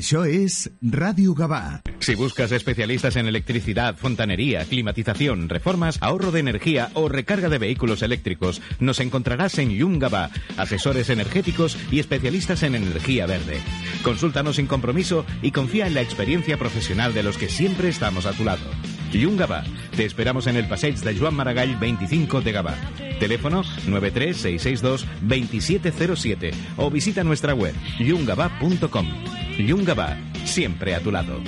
Això és Ràdio Gavà. Si buscas especialistas en electricidad, fontanería, climatización, reformas, ahorro de energía o recarga de vehículos eléctricos, nos encontrarás en Yungaba, asesores energéticos y especialistas en energía verde. Consúltanos sin compromiso y confía en la experiencia profesional de los que siempre estamos a tu lado. Yungaba, te esperamos en el Passeig de Joan Maragall 25 de Gavà. Teléfono 93662-2707 o visita nuestra web yungaba.com. Yungaba, siempre a tu lado.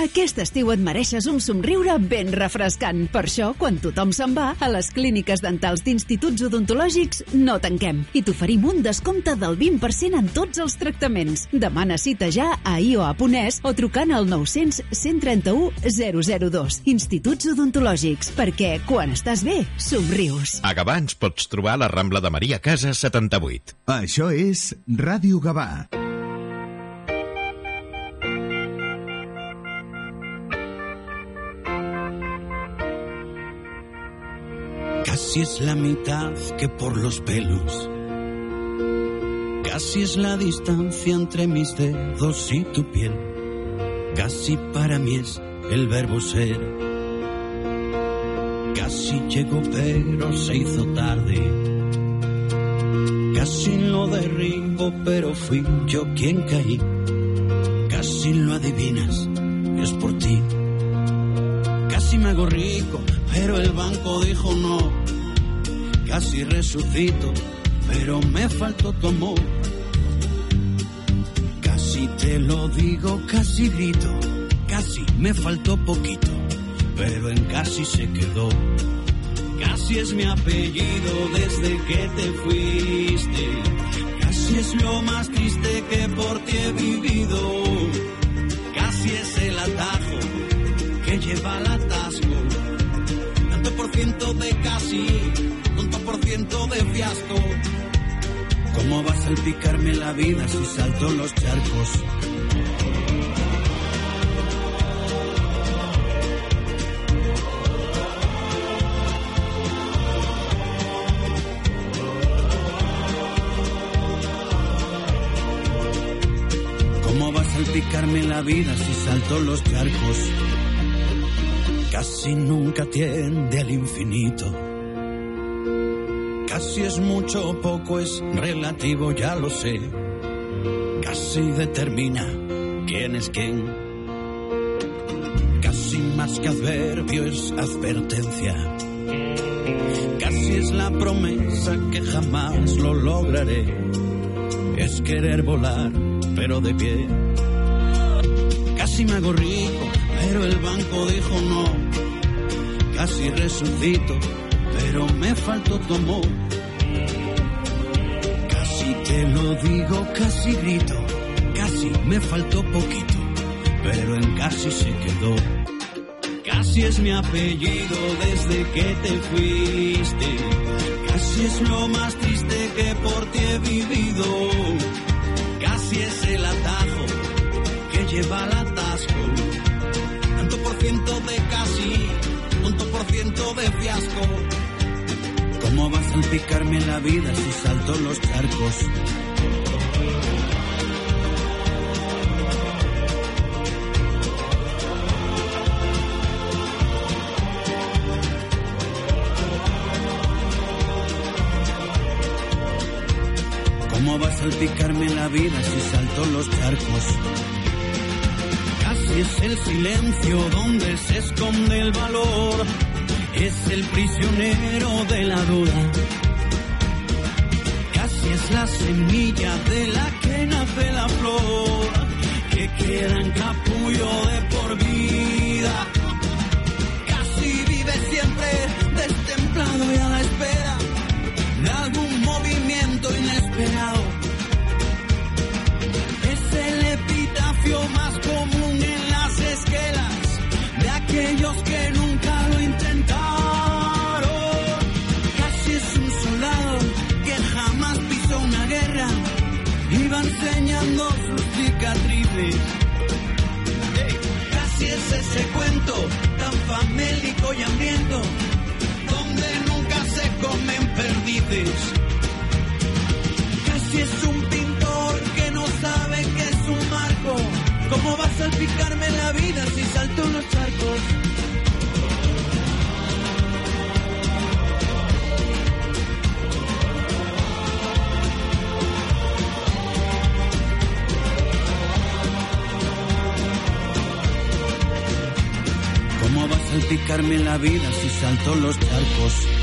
Aquest estiu et mereixes un somriure ben refrescant. Per això, quan tothom se'n va, a les clíniques dentals d'instituts odontològics no tanquem i t'oferim un descompte del 20% en tots els tractaments. Demana cita ja a ioa.es o trucant al 900 131 002. Instituts odontològics, perquè quan estàs bé, somrius. A Gavà ens pots trobar a la Rambla de Maria Casa 78. Això és Ràdio Gavà. Casi es la mitad que por los pelos. Casi es la distancia entre mis dedos y tu piel. Casi para mí es el verbo ser. Casi llegó pero se hizo tarde. Casi lo derribo pero fui yo quien caí. Casi lo adivinas, es por ti. Casi me hago rico, pero el banco dijo no. Casi resucito, pero me faltó tu amor. Casi te lo digo, casi grito, casi me faltó poquito, pero en casi se quedó. Casi es mi apellido desde que te fuiste. Casi es lo más triste que por ti he vivido. Casi es el atajo que lleva al atasco. Tanto por ciento de casi, tanto por ciento de fiasco. ¿Cómo va a salpicarme la vida si salto los charcos? ¿Cómo va a salpicarme la vida si salto los charcos? casi nunca tiende al infinito. Casi es mucho o poco, es relativo, ya lo sé. Casi determina quién es quién. Casi más que adverbio es advertencia. Casi es la promesa que jamás lo lograré. Es querer volar, pero de pie. Casi me hago rico, pero el banco dijo no. Casi resucito, pero me faltó tu amor. Te lo digo, casi grito, casi me faltó poquito, pero en casi se quedó. Casi es mi apellido desde que te fuiste. Casi es lo más triste que por ti he vivido. Casi es el atajo que lleva al atasco. Tanto por ciento de casi, tanto por ciento de fiasco. ¿Cómo vas a salpicarme la vida si salto los charcos? ¿Cómo va a salpicarme la vida si salto los charcos? Casi es el silencio donde se esconde el valor. Es el prisionero de la duda. Casi es la semilla de la que nace la flor. Que queda en capullo de por vida. Casi vive siempre destemplado y salpicarme la vida si salto unos charcos? ¿Cómo va a salpicarme la vida si salto los charcos?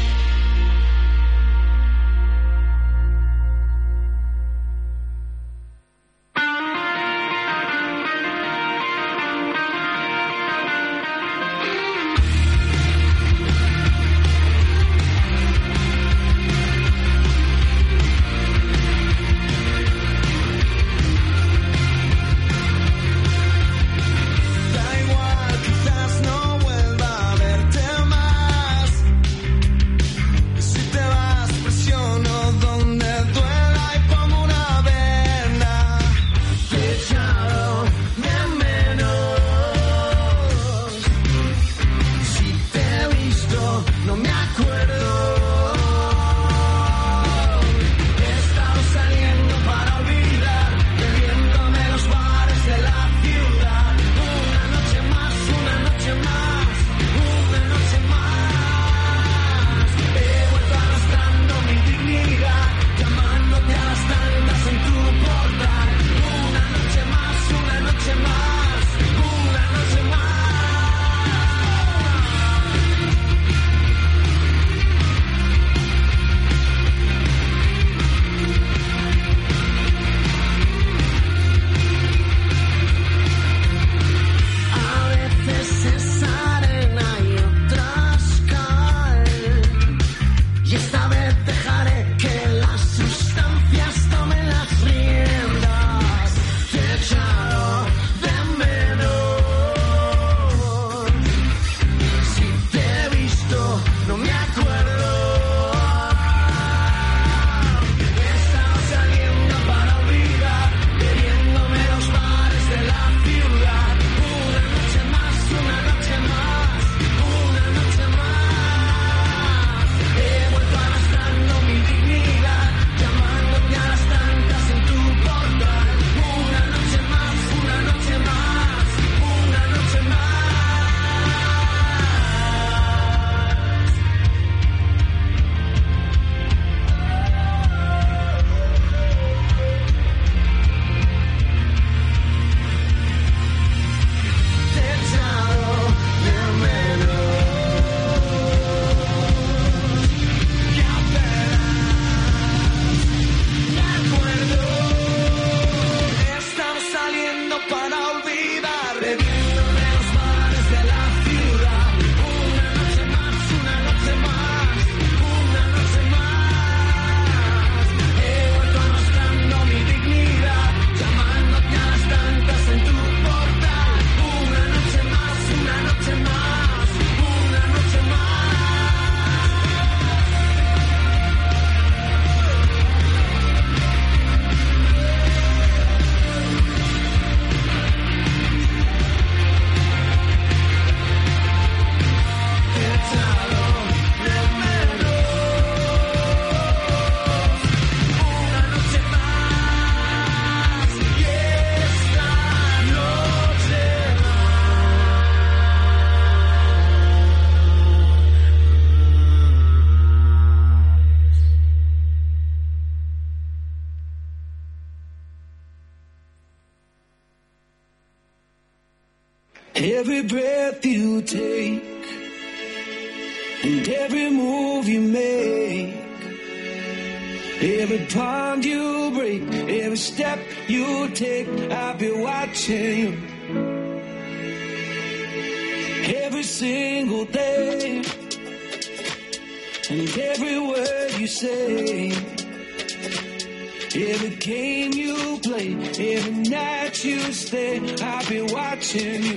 Watching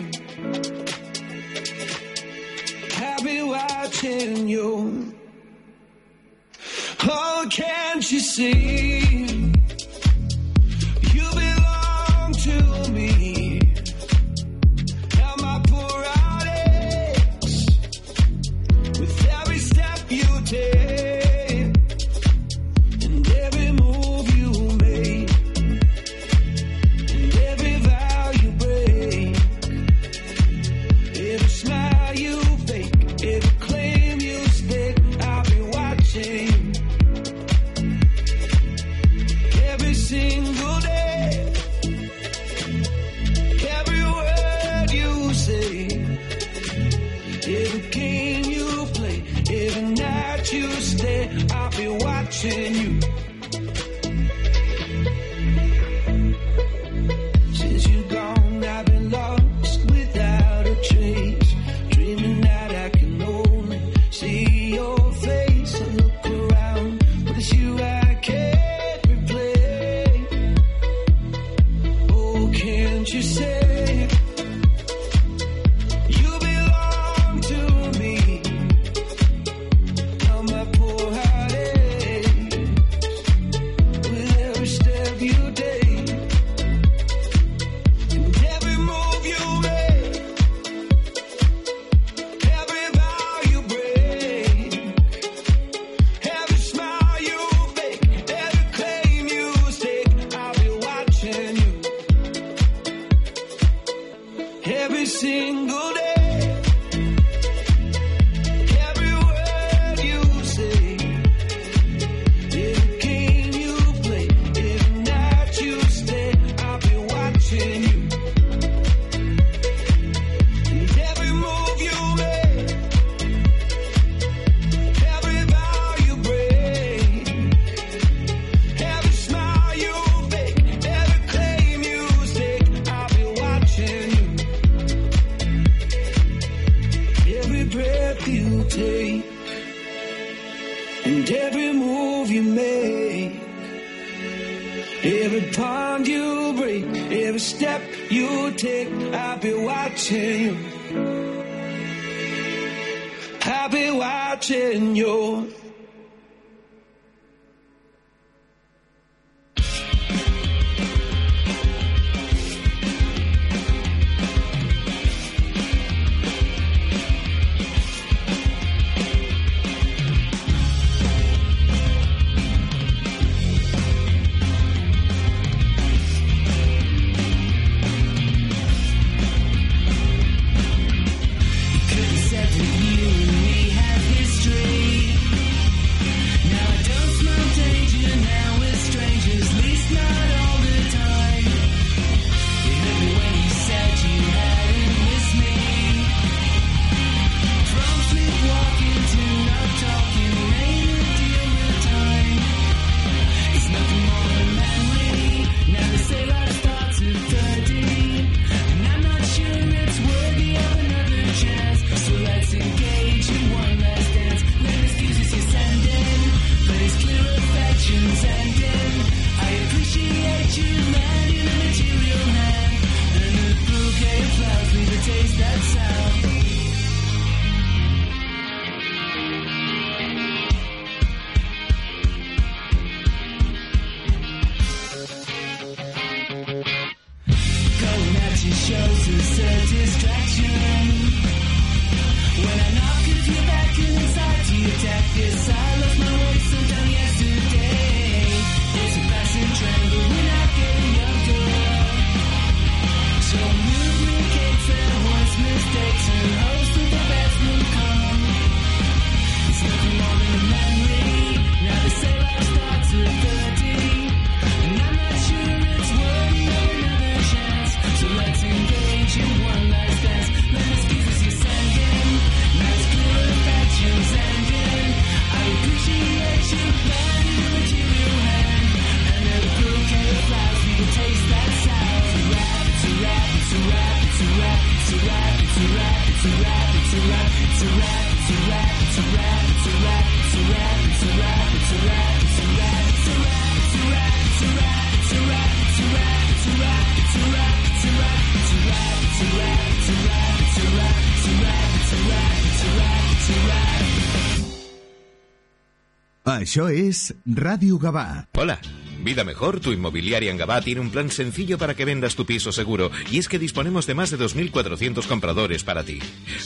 Ah, això és Ràdio Gavà. Hola, Vida Mejor, tu inmobiliaria en Gabá, tiene un plan sencillo para que vendas tu piso seguro y es que disponemos de más de 2.400 compradores para ti.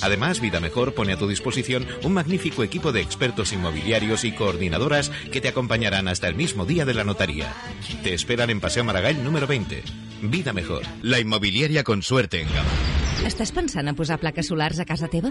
Además, Vida Mejor pone a tu disposición un magnífico equipo de expertos inmobiliarios y coordinadoras que te acompañarán hasta el mismo día de la notaría. Te esperan en Paseo Maragall número 20. Vida Mejor, la inmobiliaria con suerte en Gabá. Estàs pensant a posar plaques solars a casa teva?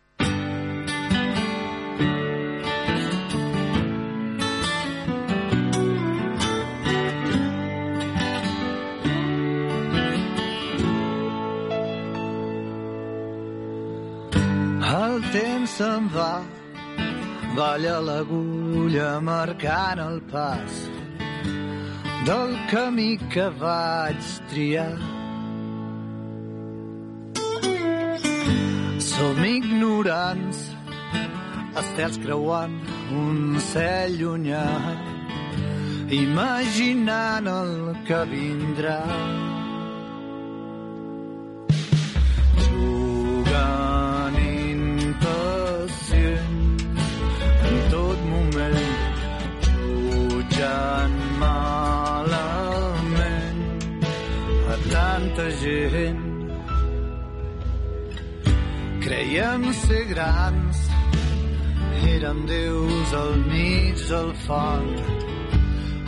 Temps se'n va, balla l'agulla marcant el pas del camí que vaig triar. Som ignorants, estels creuant un cel llunyà, imaginant el que vindrà. Jugant Creiem ser grans, érem déus al mig del fang,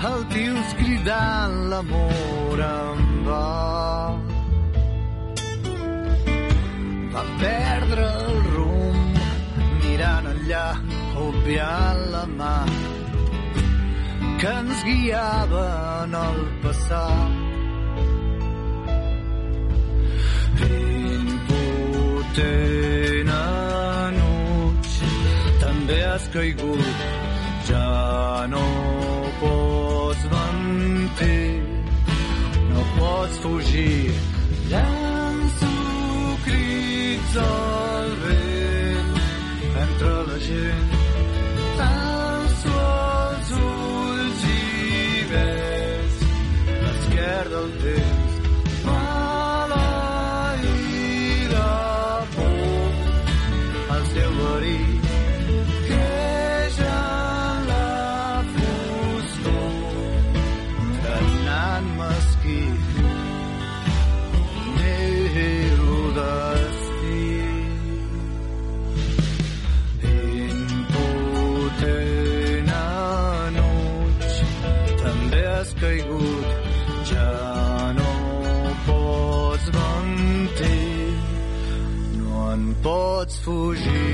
altius cridant l'amor en va. Va perdre el rumb, mirant enllà, obviant la mà, que ens guiava en el passat. impotent també has caigut ja no pots mentir. No pots fugir. Llanço crits al vent entre la gent tanso els ulls i ves l'esquerda del temps 浮日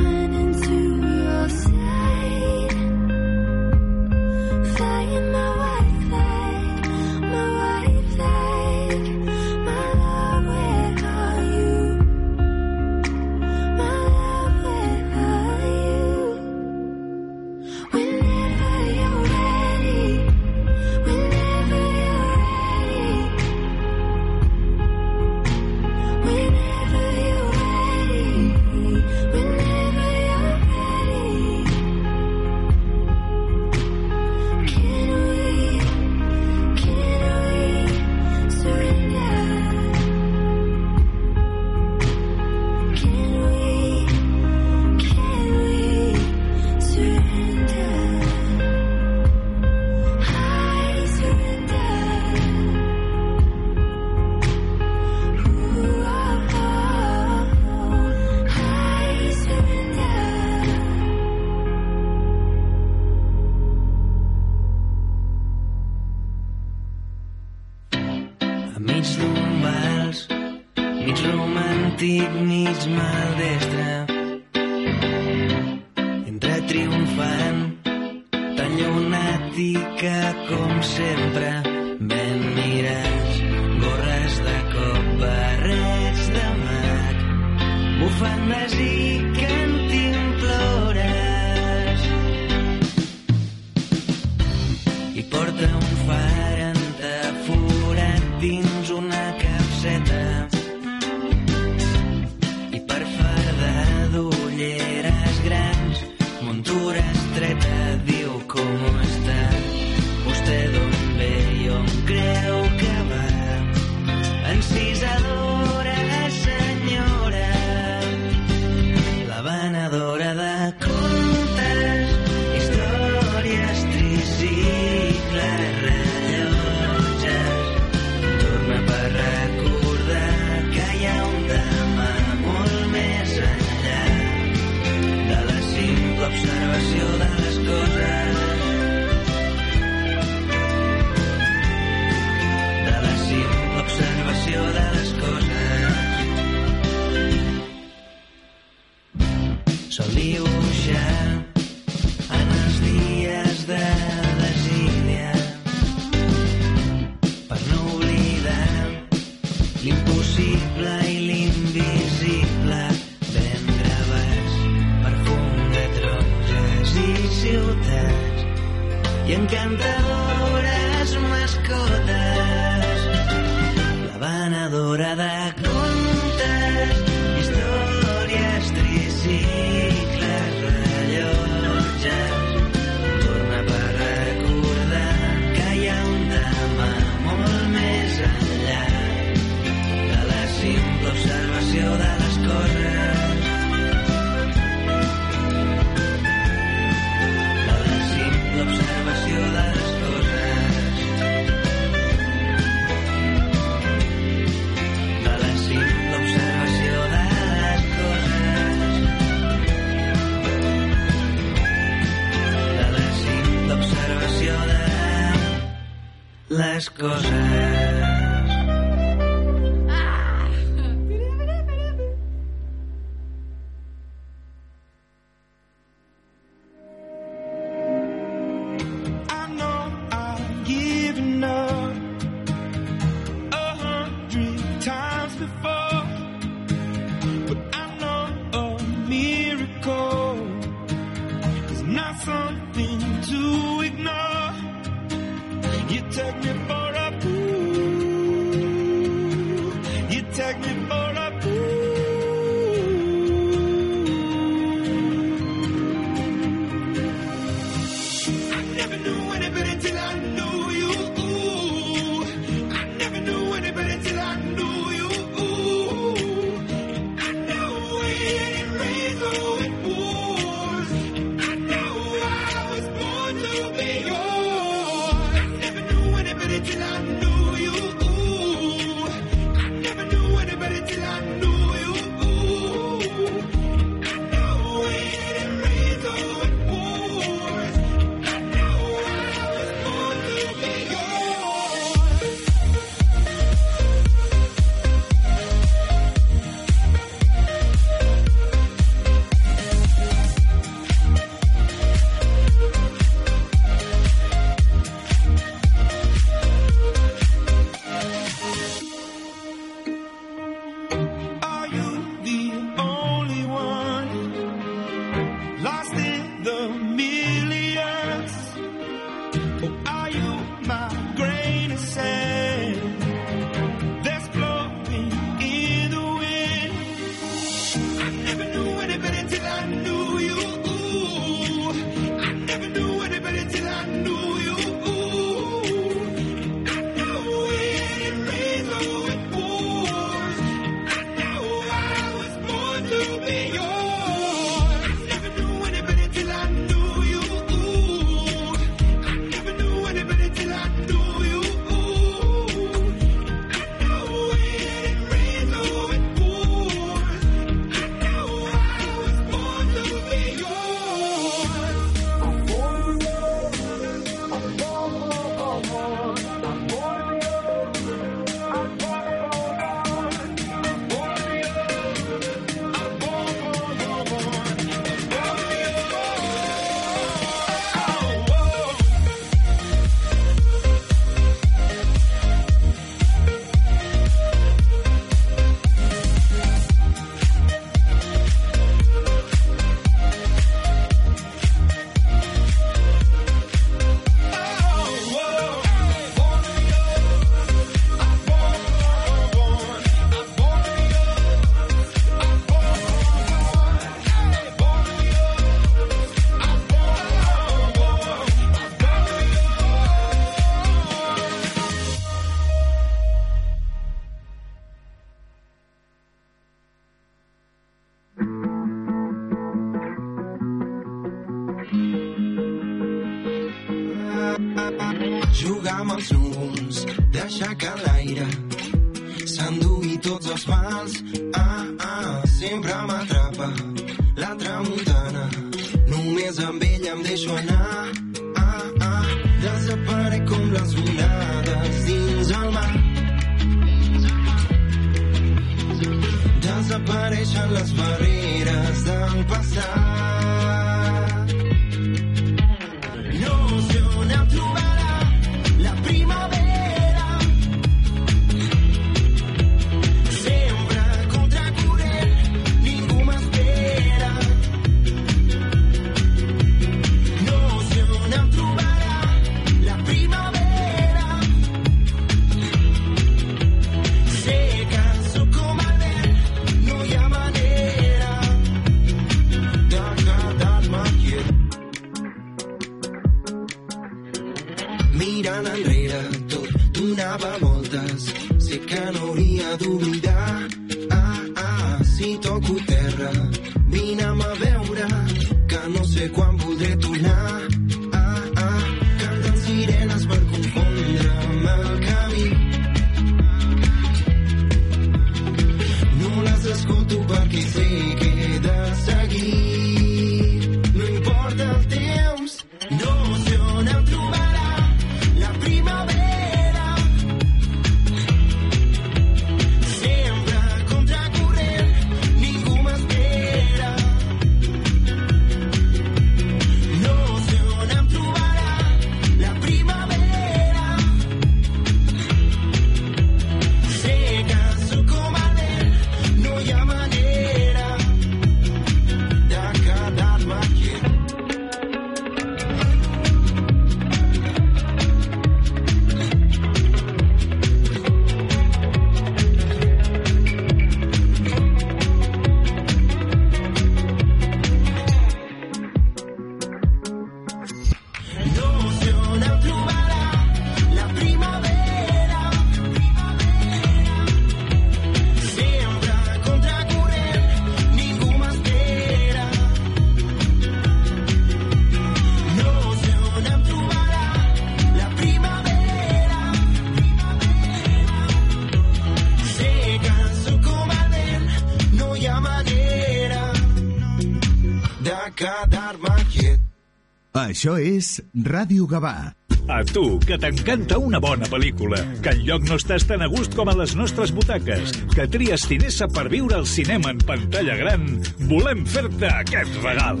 Això és Ràdio Gavà. A tu, que t'encanta una bona pel·lícula, que en lloc no estàs tan a gust com a les nostres butaques, que tries Cinesa per viure el cinema en pantalla gran, volem fer-te aquest regal.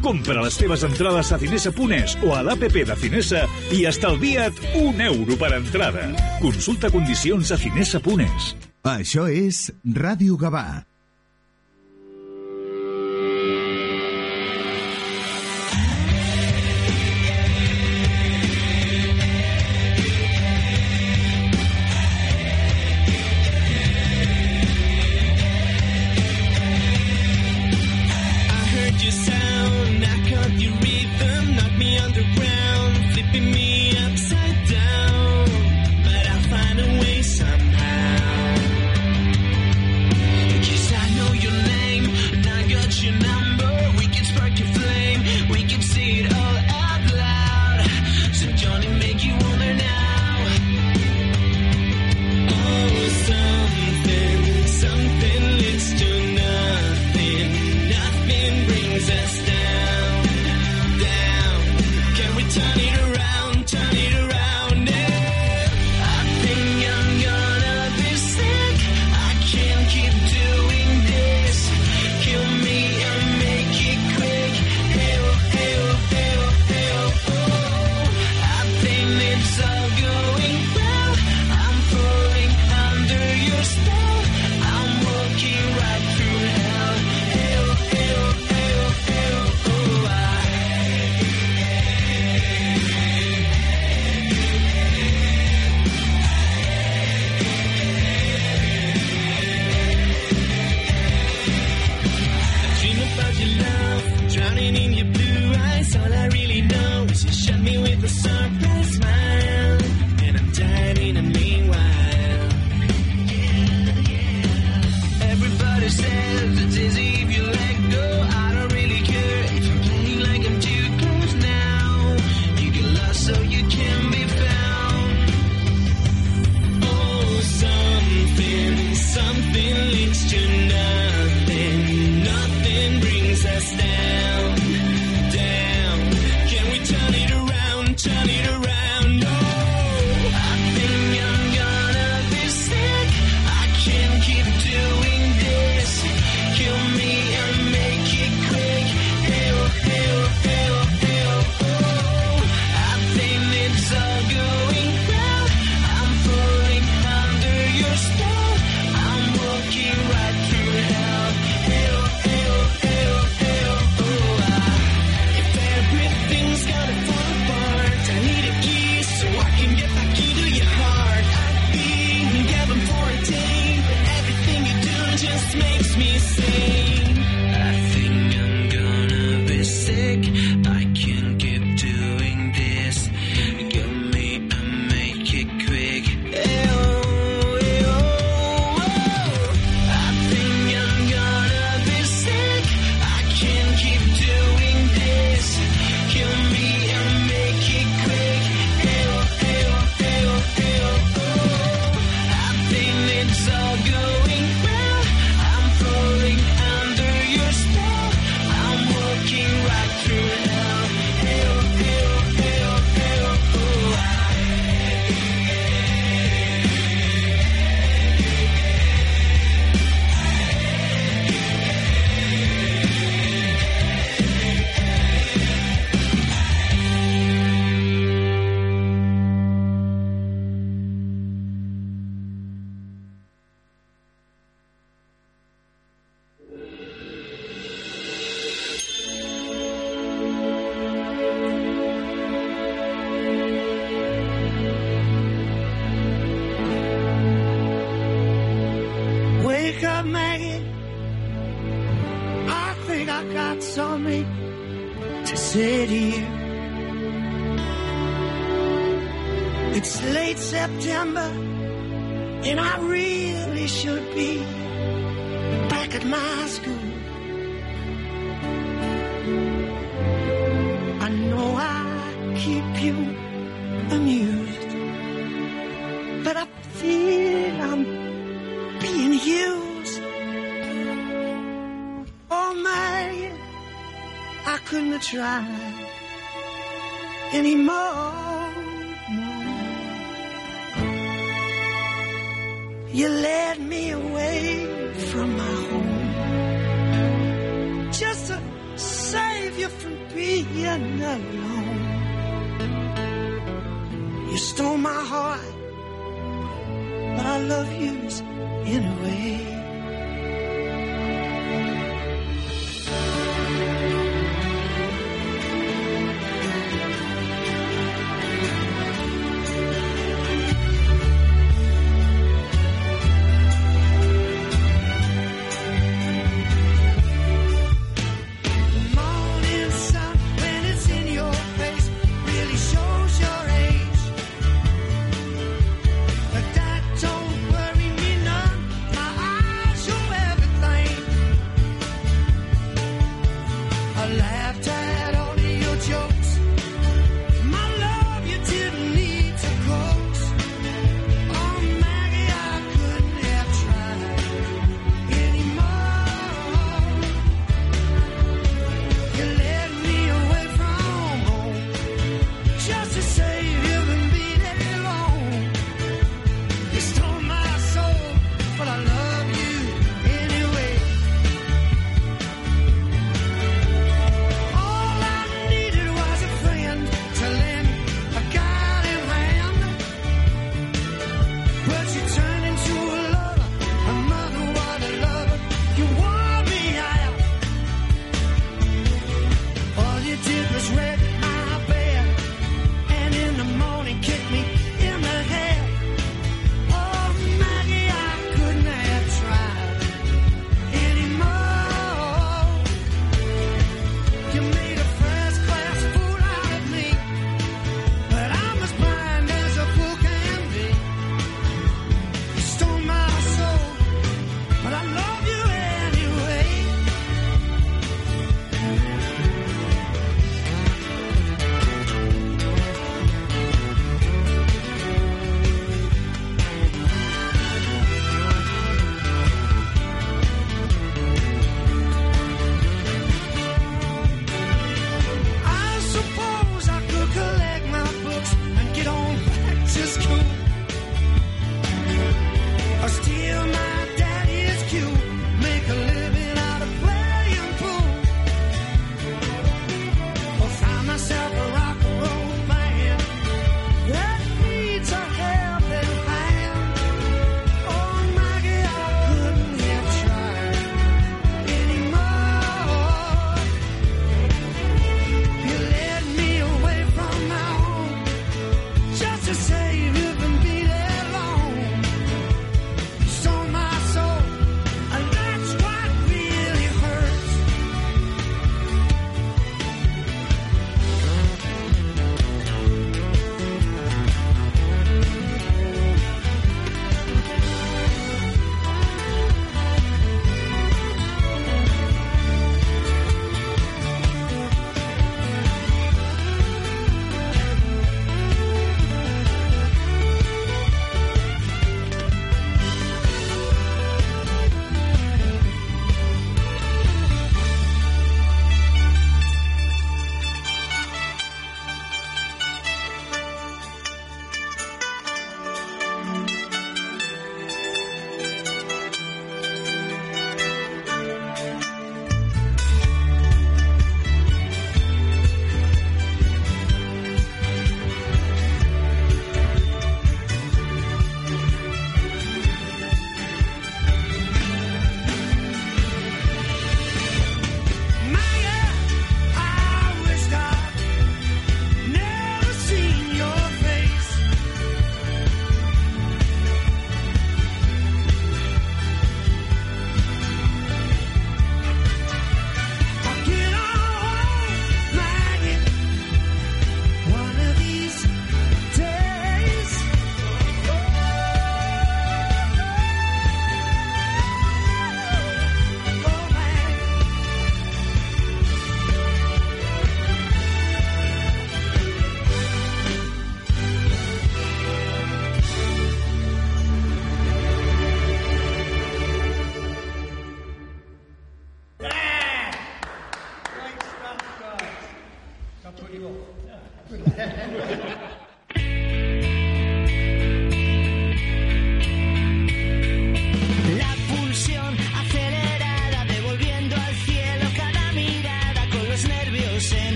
Compra les teves entrades a Cinesa.es o a l'APP de Cinesa i estalvia't un euro per entrada. Consulta condicions a Cinesa.es. Això és Ràdio Gavà.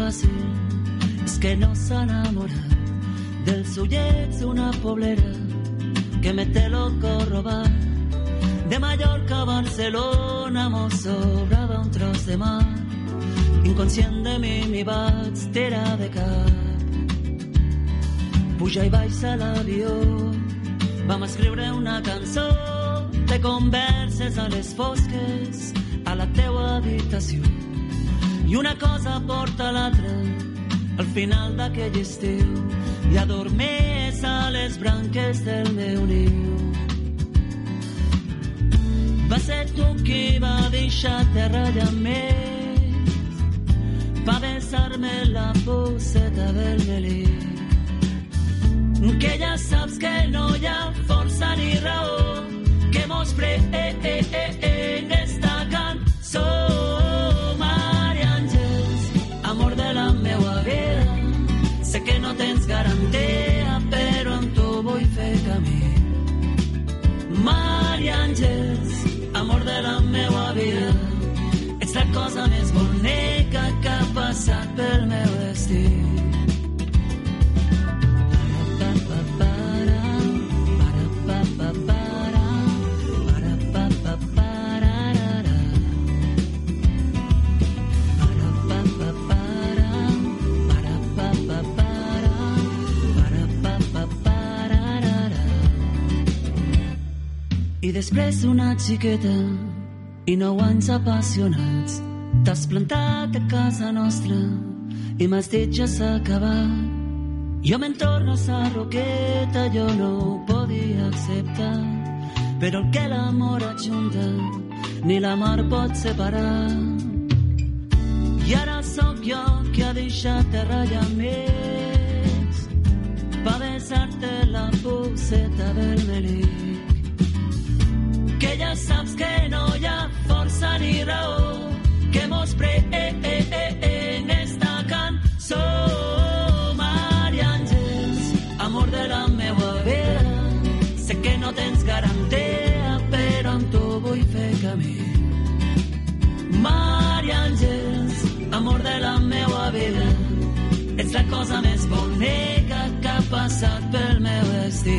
Fàcil és que no s'enamora dels ullets d'una poblera que me té loco robar. De Mallorca a Barcelona mos sobrava un tros de mar. Inconscient de mi m'hi vaig tirar de cap. Puja i baixa l'avió, vam escriure una cançó de converses a les fosques a la teua habitació. I una cosa porta l'altra al final d'aquell estiu i adormés a les branques del meu niu. Va ser tu qui va deixar terra allà més va besar-me la poseta vermellí que ja saps que no hi ha força ni raó que mos pren no tens garantia però amb tu vull fer camí Mar i àngels, amor de la meua vida. Ets la cosa més bonica que ha passat pel meu després una xiqueta i nou anys apassionats t'has plantat a casa nostra i m'has dit ja s'ha acabat. Jo me'n torno a sa roqueta, jo no ho podia acceptar, però el que l'amor ajunta ni la mar pot separar. I ara sóc jo que ha deixat terra ja més va besar-te la puceta vermellí que ja saps que no hi ha força ni raó. Que mos pren esta cançó Mar i àngels, amor de la meua vida sé que no tens garantia però amb tu vull fer camí. Mar i àngels, amor de la meua vida ets la cosa més bonica que ha passat pel meu destí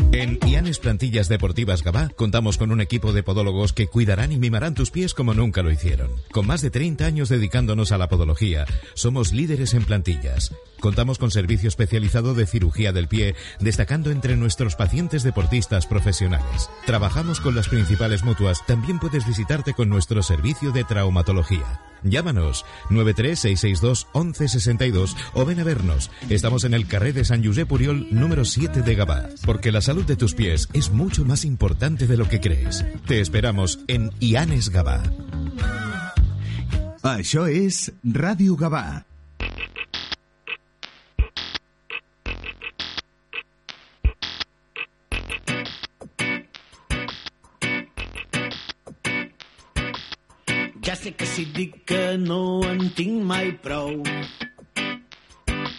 En Ianes Plantillas Deportivas Gabá contamos con un equipo de podólogos que cuidarán y mimarán tus pies como nunca lo hicieron. Con más de 30 años dedicándonos a la podología, somos líderes en plantillas. Contamos con servicio especializado de cirugía del pie, destacando entre nuestros pacientes deportistas profesionales. Trabajamos con las principales mutuas, también puedes visitarte con nuestro servicio de traumatología. Llámanos 936621162 o ven a vernos. Estamos en el carré de San Josep Puriol número 7 de Gabá, porque la salud de tus pies es mucho más importante de lo que crees. Te esperamos en Ianes Gabá. Això és Ràdio Gavà. Ja sé que si dic que no en tinc mai prou,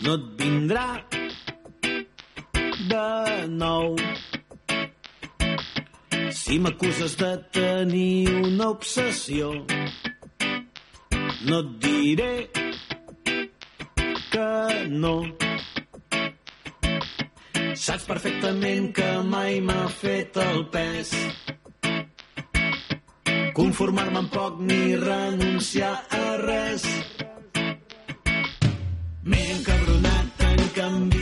no et vindrà de nou. Si m'acuses de tenir una obsessió, no et diré que no. Saps perfectament que mai m'ha fet el pes. Conformar-me amb poc ni renunciar a res. M'he encabronat en canviar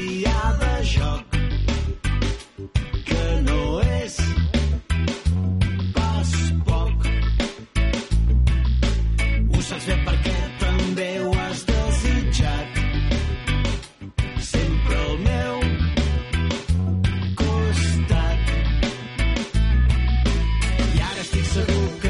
seguro que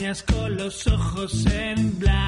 con los ojos en blanco.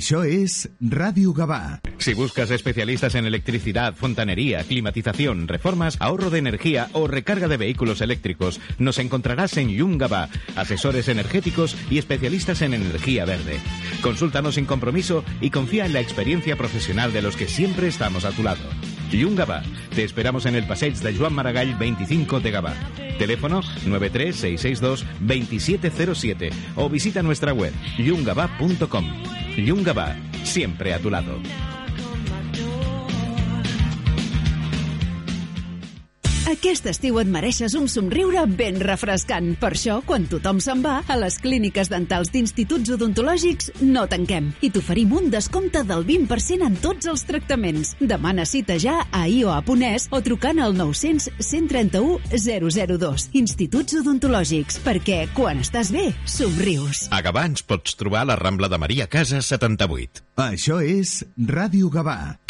Això és Ràdio Gavà. Si buscas especialistas en electricidad, fontanería, climatización, reformas, ahorro de energía o recarga de vehículos eléctricos, nos encontrarás en Yungaba, asesores energéticos y especialistas en energía verde. Consúltanos sin compromiso y confía en la experiencia profesional de los que siempre estamos a tu lado. Yungaba, te esperamos en el Passeig de Joan Maragall 25 de Gavà. Teléfono 93662-2707 o visita nuestra web yungaba.com. Yungaba, siempre a tu lado. Aquest estiu et mereixes un somriure ben refrescant. Per això, quan tothom se'n va, a les clíniques dentals d'instituts odontològics no tanquem i t'oferim un descompte del 20% en tots els tractaments. Demana cita ja a IOA.es o trucant al 900 131 002. Instituts odontològics, perquè quan estàs bé, somrius. A Gavà ens pots trobar a la Rambla de Maria Casas 78. Això és Ràdio Gavà.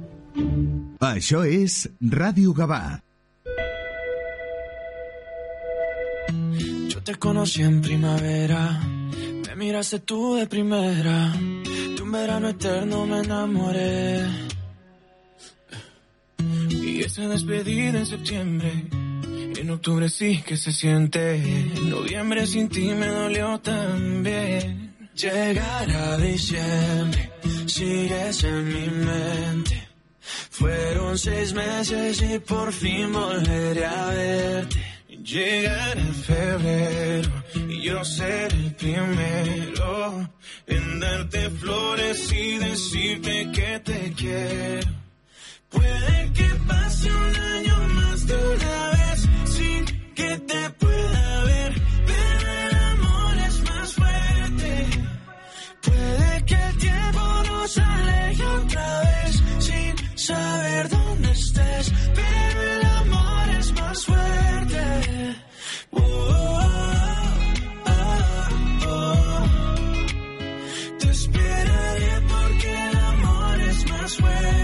Això és Ràdio Gavà. Yo te conocí en primavera, me miraste tú de primera, de un verano eterno me enamoré. Y esa despedida en septiembre, en octubre sí que se siente, en noviembre sin ti me dolió también. Llegar a diciembre, sigues en mi mente. Fueron seis meses y por fin volveré a verte. Llegar a febrero y yo ser el primero en darte flores y decirte que te quiero. Puede que pase un año más de una vez sin que te pueda ver, pero el amor es más fuerte. Puede que el tiempo nos aleje otra vez saber dónde estés, pero el amor es más fuerte. Oh, oh. Te esperaré porque el amor es más fuerte.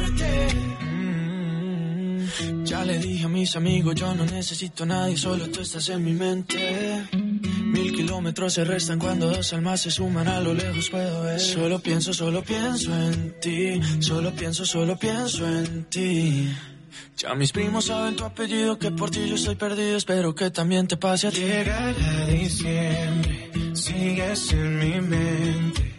Le dije a mis amigos, yo no necesito a nadie, solo tú estás en mi mente. Mil kilómetros se restan cuando dos almas se suman, a lo lejos puedo ver. Solo pienso, solo pienso en ti, solo pienso, solo pienso en ti. Ya mis primos saben tu apellido, que por ti yo estoy perdido, espero que también te pase a ti. Llegará diciembre, sigues en mi mente.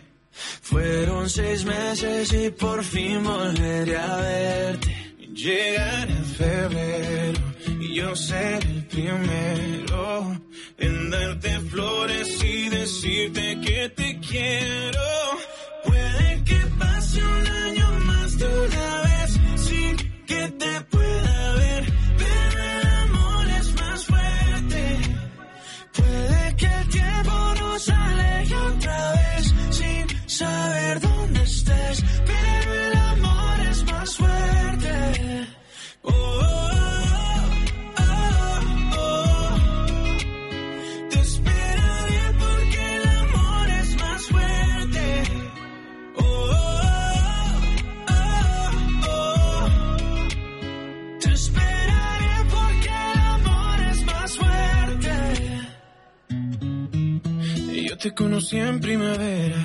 Fueron seis meses y por fin volveré a verte. Llegará febrero y yo seré el primero en darte flores y decirte que te quiero. Puede que pase un año más de una vez sin que te pueda ver, pero el amor es más fuerte. Puede que el tiempo nos aleje otra vez sin saber dónde estés, pero el fuerte. Oh, oh, oh, oh. Te esperaré porque el amor es más fuerte. Oh, oh, oh. Te esperaré porque el amor es más fuerte. Yo te conocí en primavera,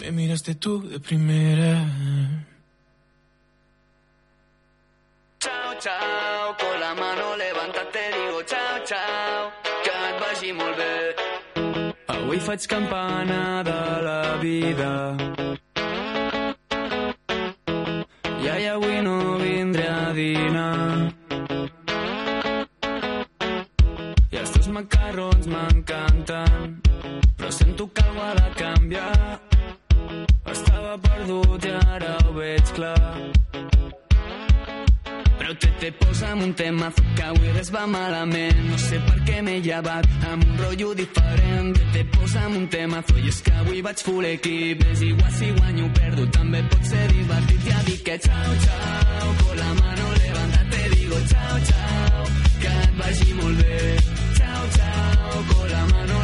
me miraste tú de primera. Ciao, ciao, con la mano levanta te digo ciao, ciao, que et vagi molt bé. Avui faig campana de la vida. I ai, avui no vindré a dinar. I els teus macarrons m'encanten, però sento que algú ha de canviar. Estava perdut i ara ho veig clar. Te te posa'm un temazo que avui res va malament. No sé per què m'he llevat amb un rotllo diferent. Te te posa'm un temazo i és que avui vaig full equip. És igual si guanyo o perdo, també pot ser divertit. Ja dic que ciao, ciao, con la mano levanta te digo ciao, ciao, que et vagi molt bé. Ciao, ciao, con la mano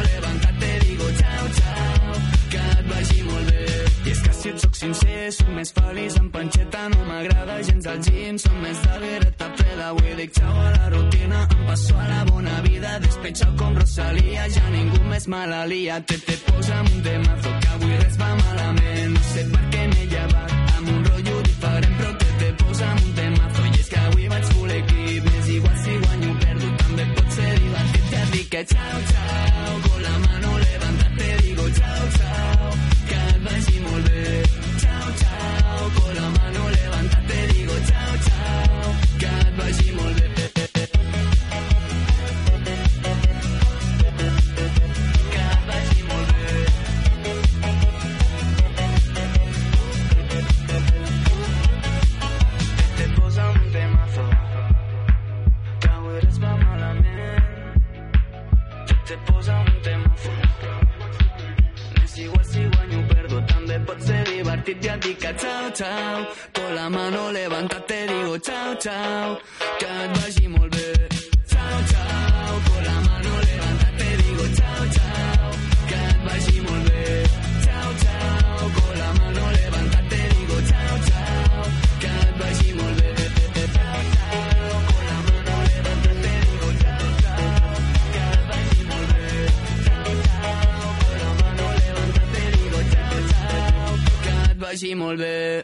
si et soc sincer, soc més feliç en panxeta, no m'agrada gens el gym, som més de birreta freda, avui dic xau a la rutina, em passo a la bona vida, despechado com Rosalía, ja ningú més me la lia, te te posa'm un temazo, que avui res va malament, no sé per què m'he llevat, amb un rotllo diferent, però te te posa'm un temazo, i és que avui vaig full equip, m'és igual si guanyo o perdo, també pot ser divertit, ja dic que ciao, ciao, ti te dica chao, chao. Con la mano levántate te digo chao, chao. Que et vagi molt bé. Shimul Beh.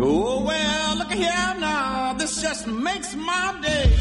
Oh, well, look here now. This just makes my day.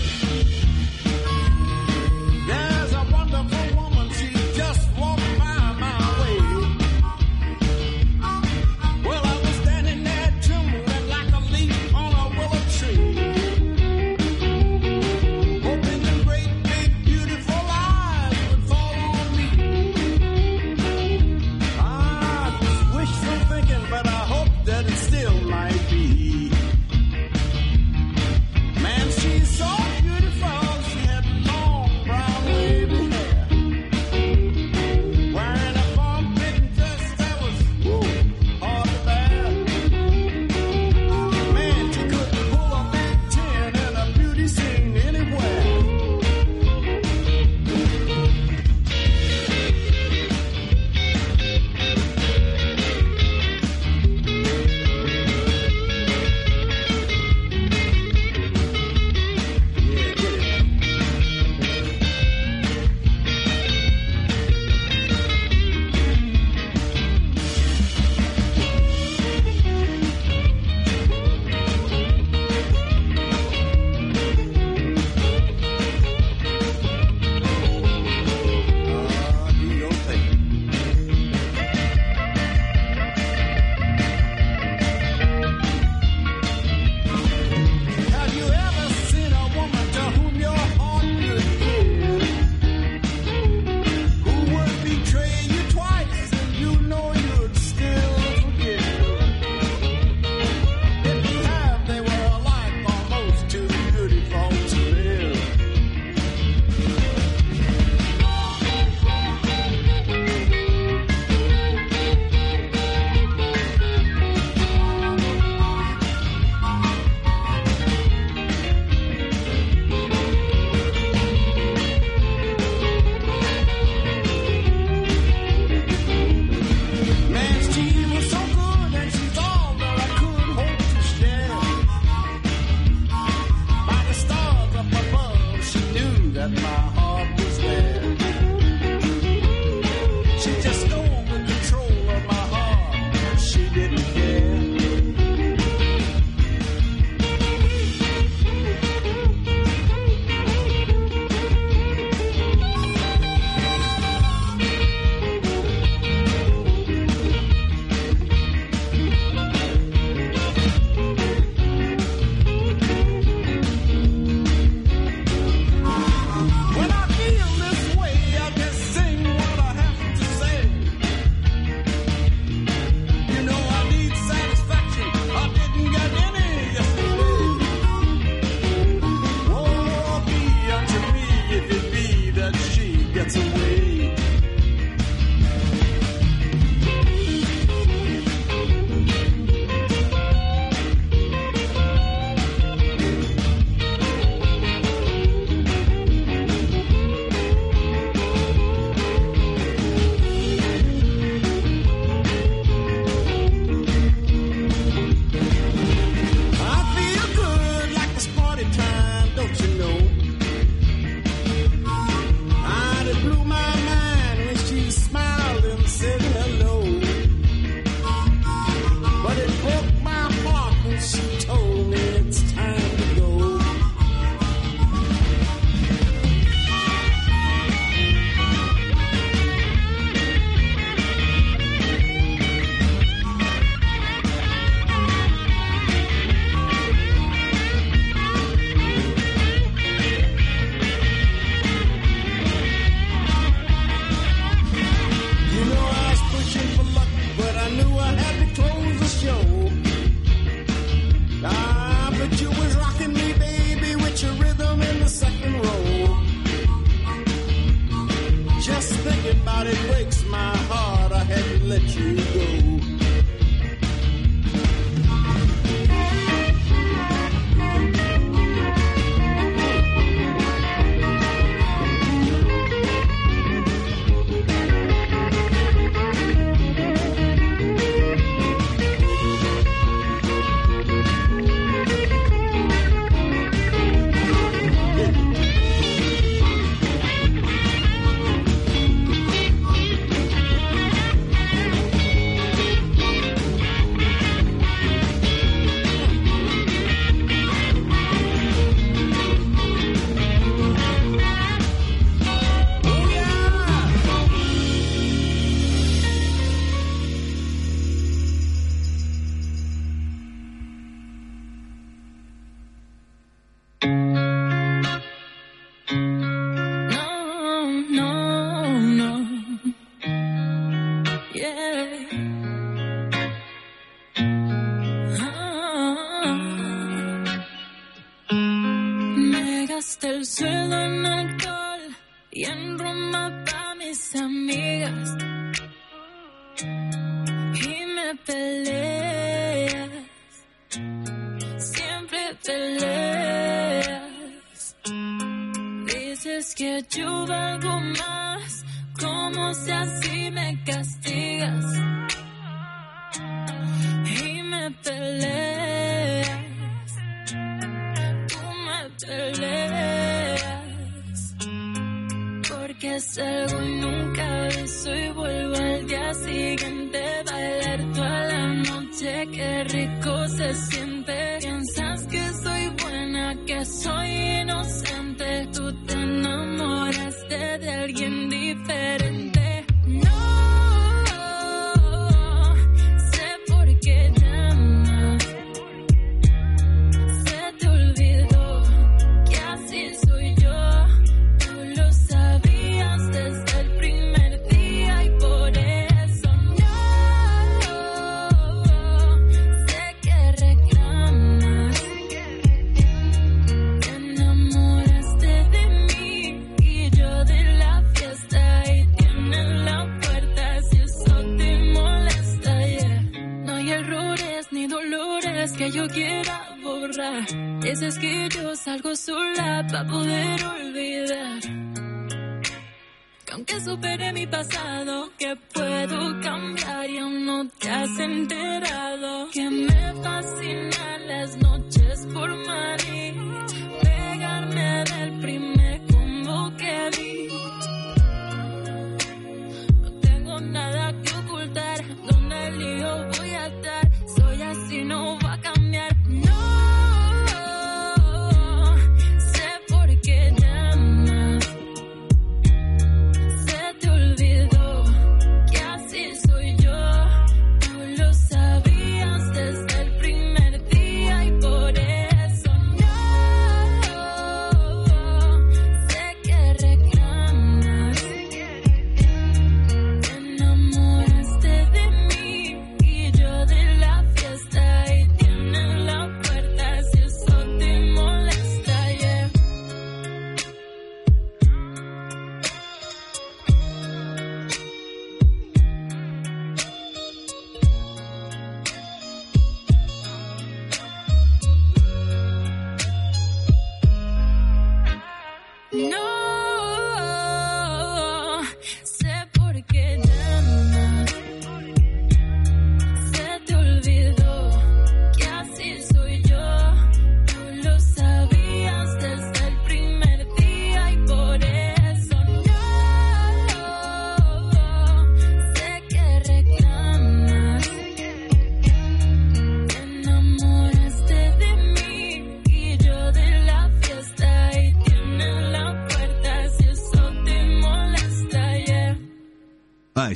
eléctrico se siente.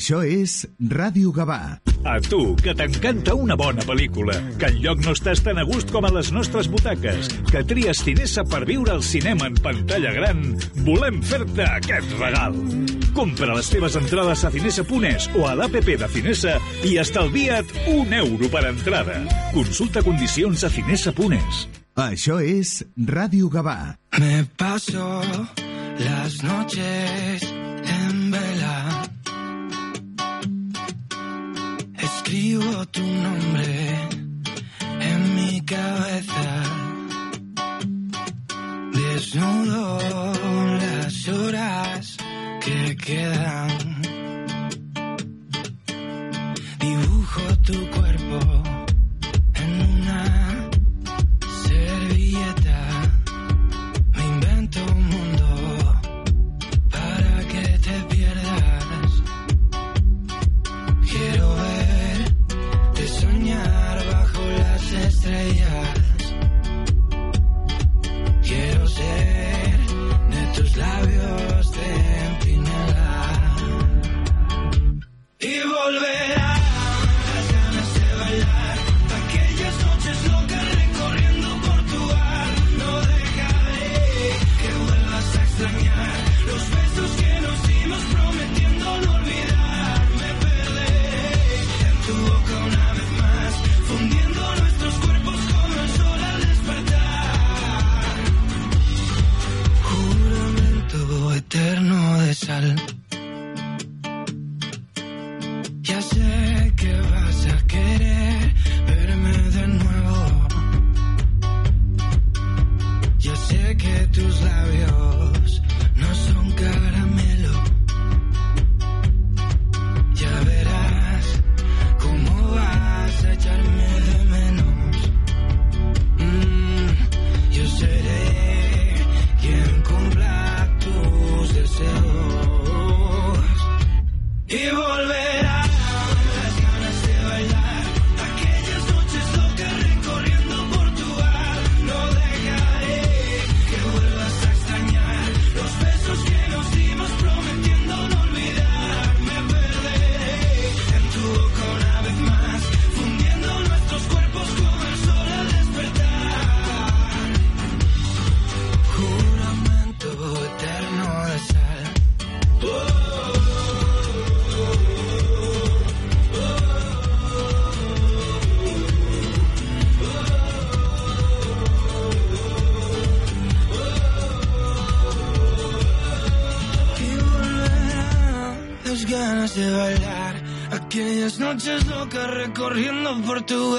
Això és Ràdio Gavà. A tu, que t'encanta una bona pel·lícula, que en lloc no estàs tan a gust com a les nostres butaques, que tries Cinesa per viure el cinema en pantalla gran, volem fer-te aquest regal. Compra les teves entrades a Cinesa.es o a l'APP de Cinesa i estalvia't un euro per entrada. Consulta condicions a Cinesa.es. Això és Ràdio Gavà. Me paso las noches tu nombre en mi cabeza. Desnudo las horas que quedan. Dibujo tu cuerpo. corriendo por tu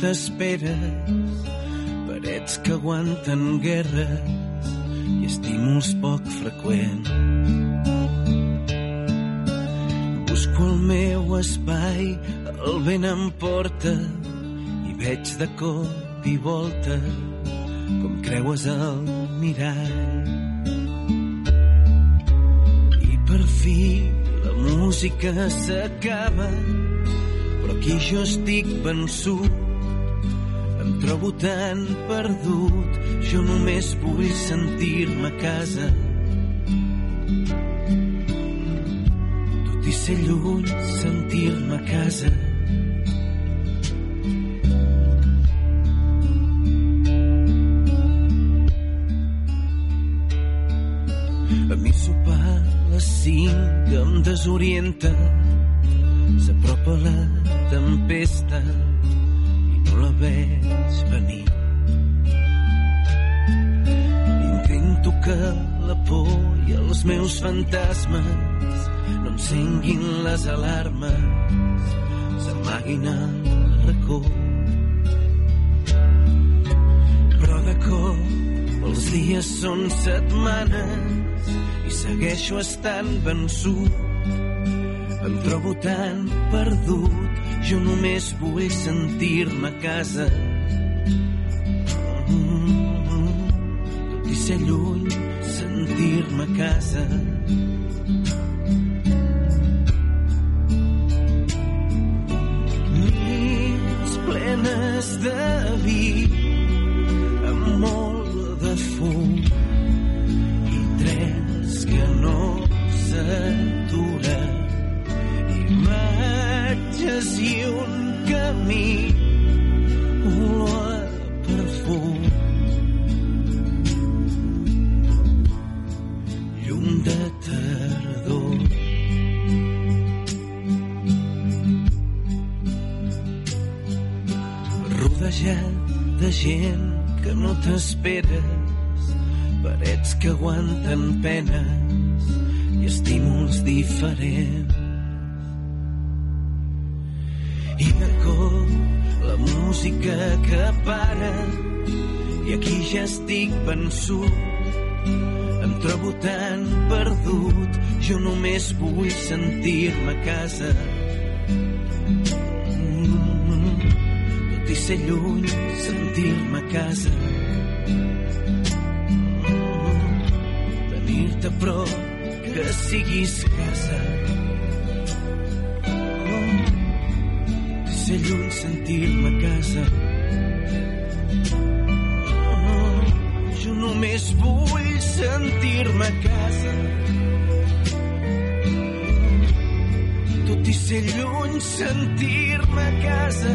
t'espera, parets que aguanten guerres i estímuls poc freqüents. Tanco el meu espai, el vent em porta i veig de cop i volta com creues el mirall. I per fi la música s'acaba, però aquí jo estic vençut. Trobo tan perdut, jo només vull sentir-me a casa. Tot i ser lluny, sentir-me a casa. A mi sopar a les cinc em desorienta. S'apropa la tempesta veig venir. Intento que la por i els meus fantasmes no encenguin les alarmes, s'amaguin al racó. Però de cop els dies són setmanes i segueixo estant vençut. Em trobo tan perdut, jo només vull sentir-me a casa. Tot i ser lluny, sentir-me a casa. Nits plenes de vi, amb molt de fum i trens que no s'aturen imatges i un camí olor perfum llum de tardor rodejat de gent que no t'esperes parets que aguanten penes i estímuls diferents música que para. I aquí ja estic vençut. Em trobo tan perdut. Jo només vull sentir-me a casa. Mm, tot i ser lluny sentir-me a casa. Mm, tenir-te a prop que siguis casa ser lluny sentir-me a casa. Oh, jo només vull sentir-me a casa. Tot i ser lluny sentir-me a casa.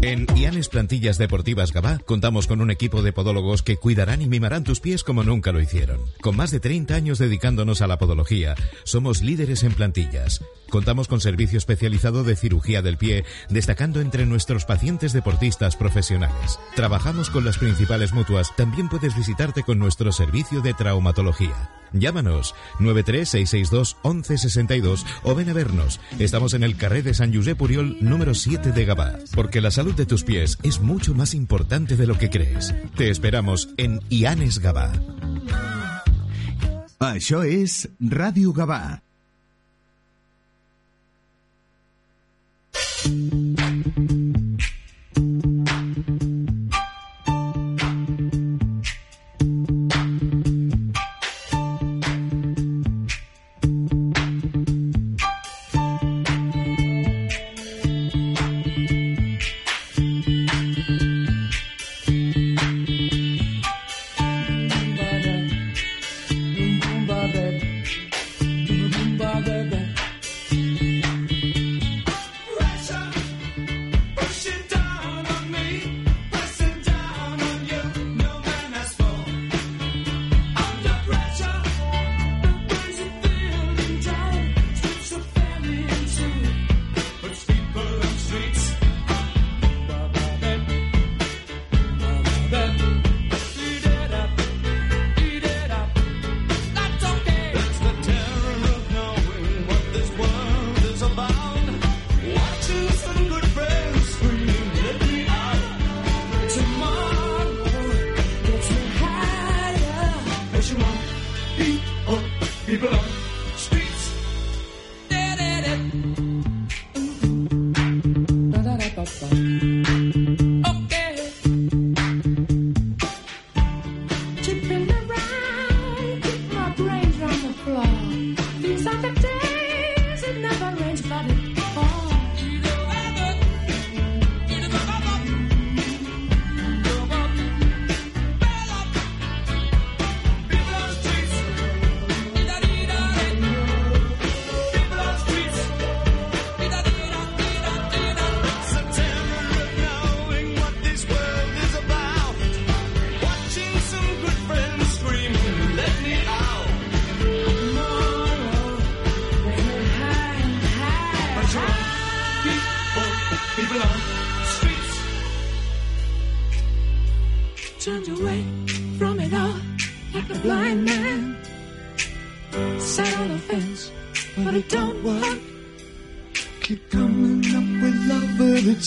En Ianes Plantillas Deportivas Gabá contamos con un equipo de podólogos que cuidarán y mimarán tus pies como nunca lo hicieron. Con más de 30 años dedicándonos a la podología, somos líderes en plantillas. Contamos con servicio especializado de cirugía del pie, destacando entre nuestros pacientes deportistas profesionales. Trabajamos con las principales mutuas, también puedes visitarte con nuestro servicio de traumatología. Llámanos 936621162 o ven a vernos. Estamos en el carré de San Josep Puriol número 7 de Gabá, porque la salud de tus pies es mucho más importante de lo que crees. Te esperamos en Ianes Gabá. Això és Ràdio Gavà. thank you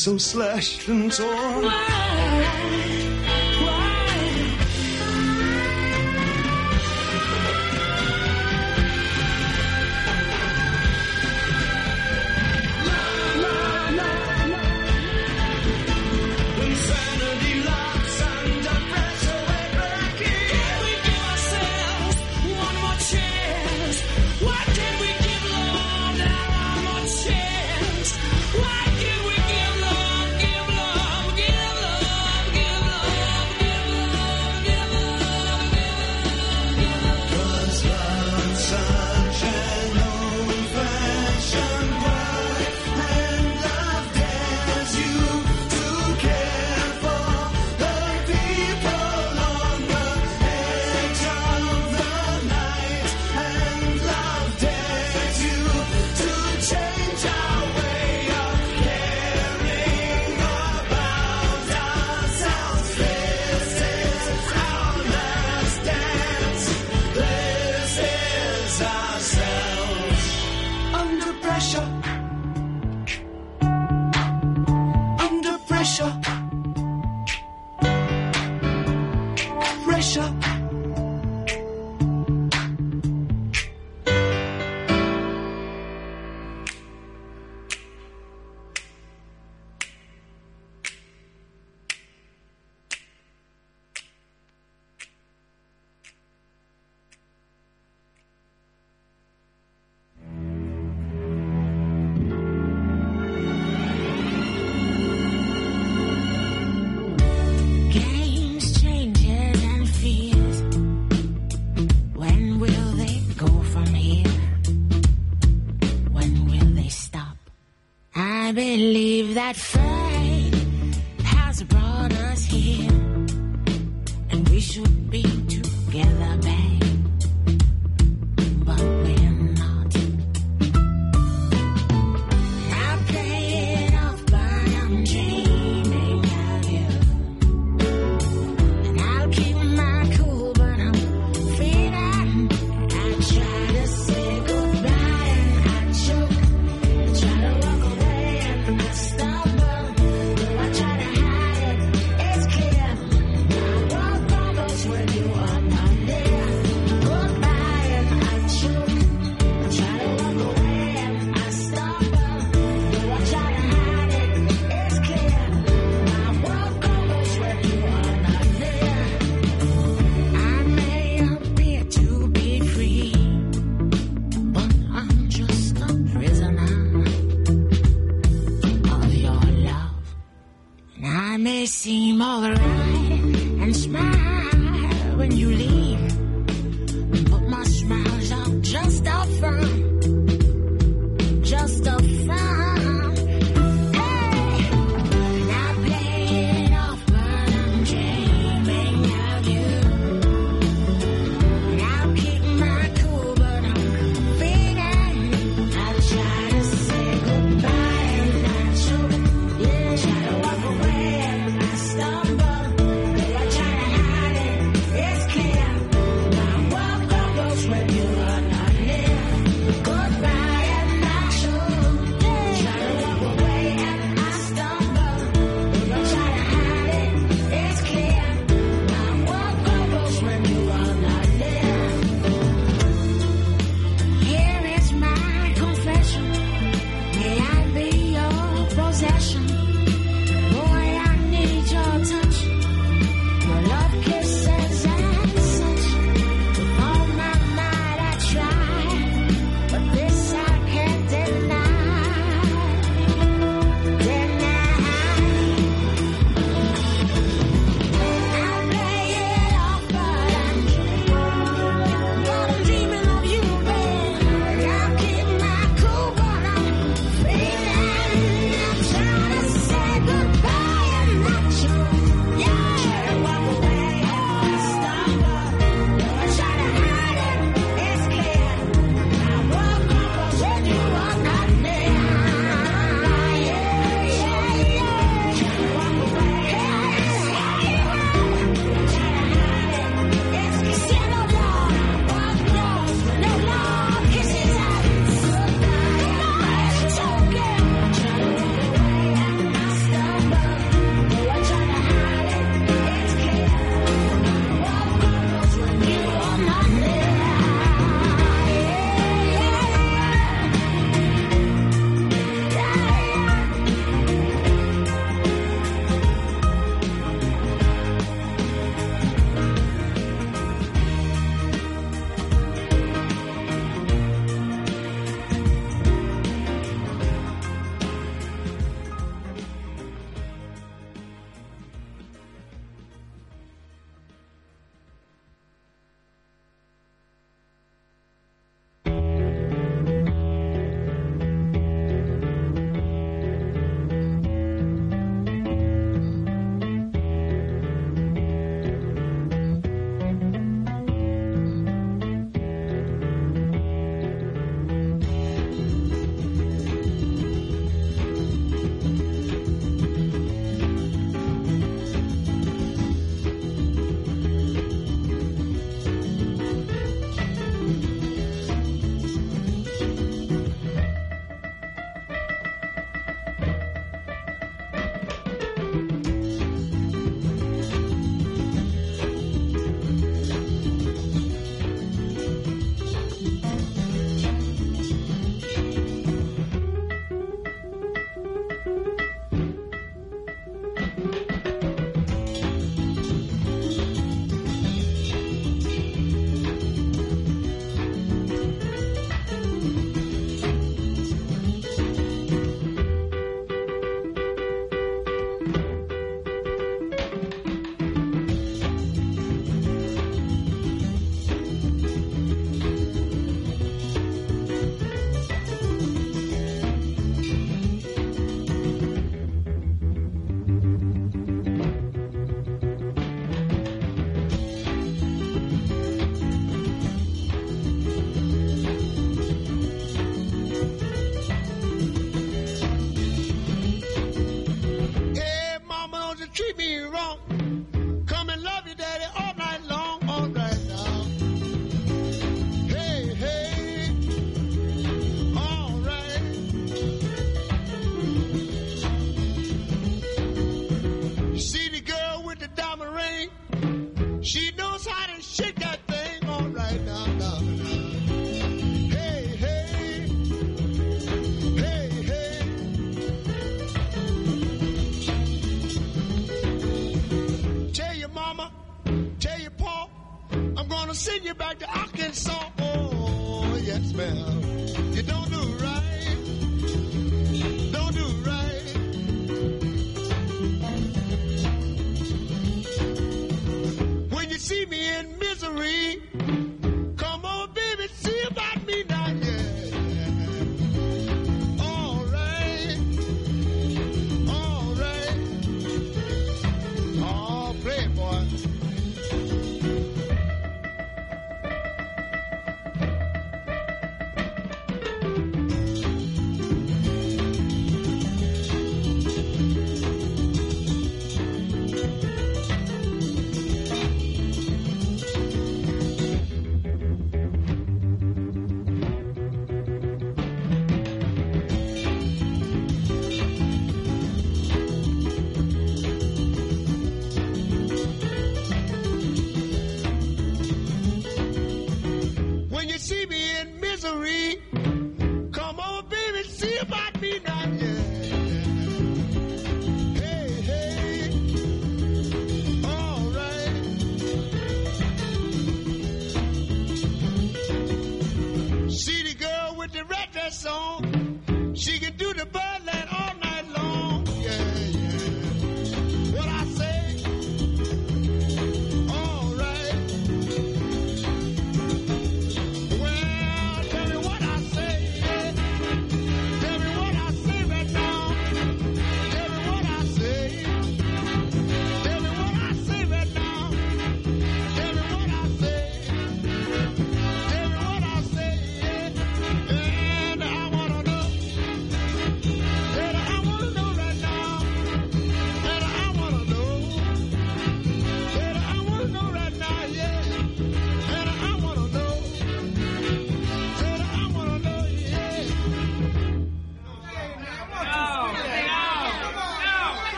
so slashed and torn.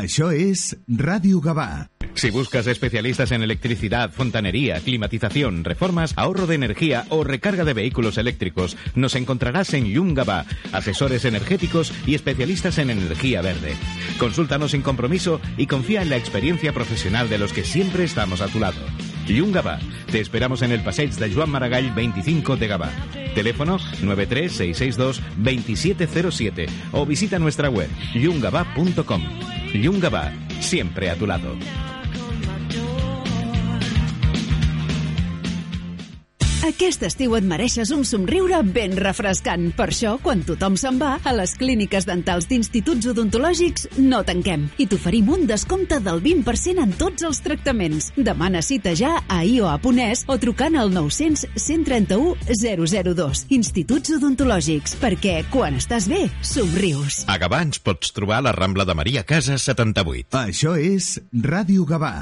Això és Ràdio Gavà. Si buscas especialistas en electricidad, fontanería, climatización, reformas, ahorro de energía o recarga de vehículos eléctricos, nos encontrarás en Yungaba, asesores energéticos y especialistas en energía verde. Consúltanos sin compromiso y confía en la experiencia profesional de los que siempre estamos a tu lado. Yungaba, te esperamos en el Passeig de Joan Maragall 25 de Gabá. Teléfono 93662 2707 o visita nuestra web yungaba.com. Yungaba, siempre a tu lado. Aquest estiu et mereixes un somriure ben refrescant. Per això, quan tothom se'n va, a les clíniques dentals d'instituts odontològics no tanquem i t'oferim un descompte del 20% en tots els tractaments. Demana cita ja a ioa.es o trucant al 900 131 002. Instituts odontològics, perquè quan estàs bé, somrius. A Gavà ens pots trobar a la Rambla de Maria Casa 78. Això és Ràdio Gavà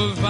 of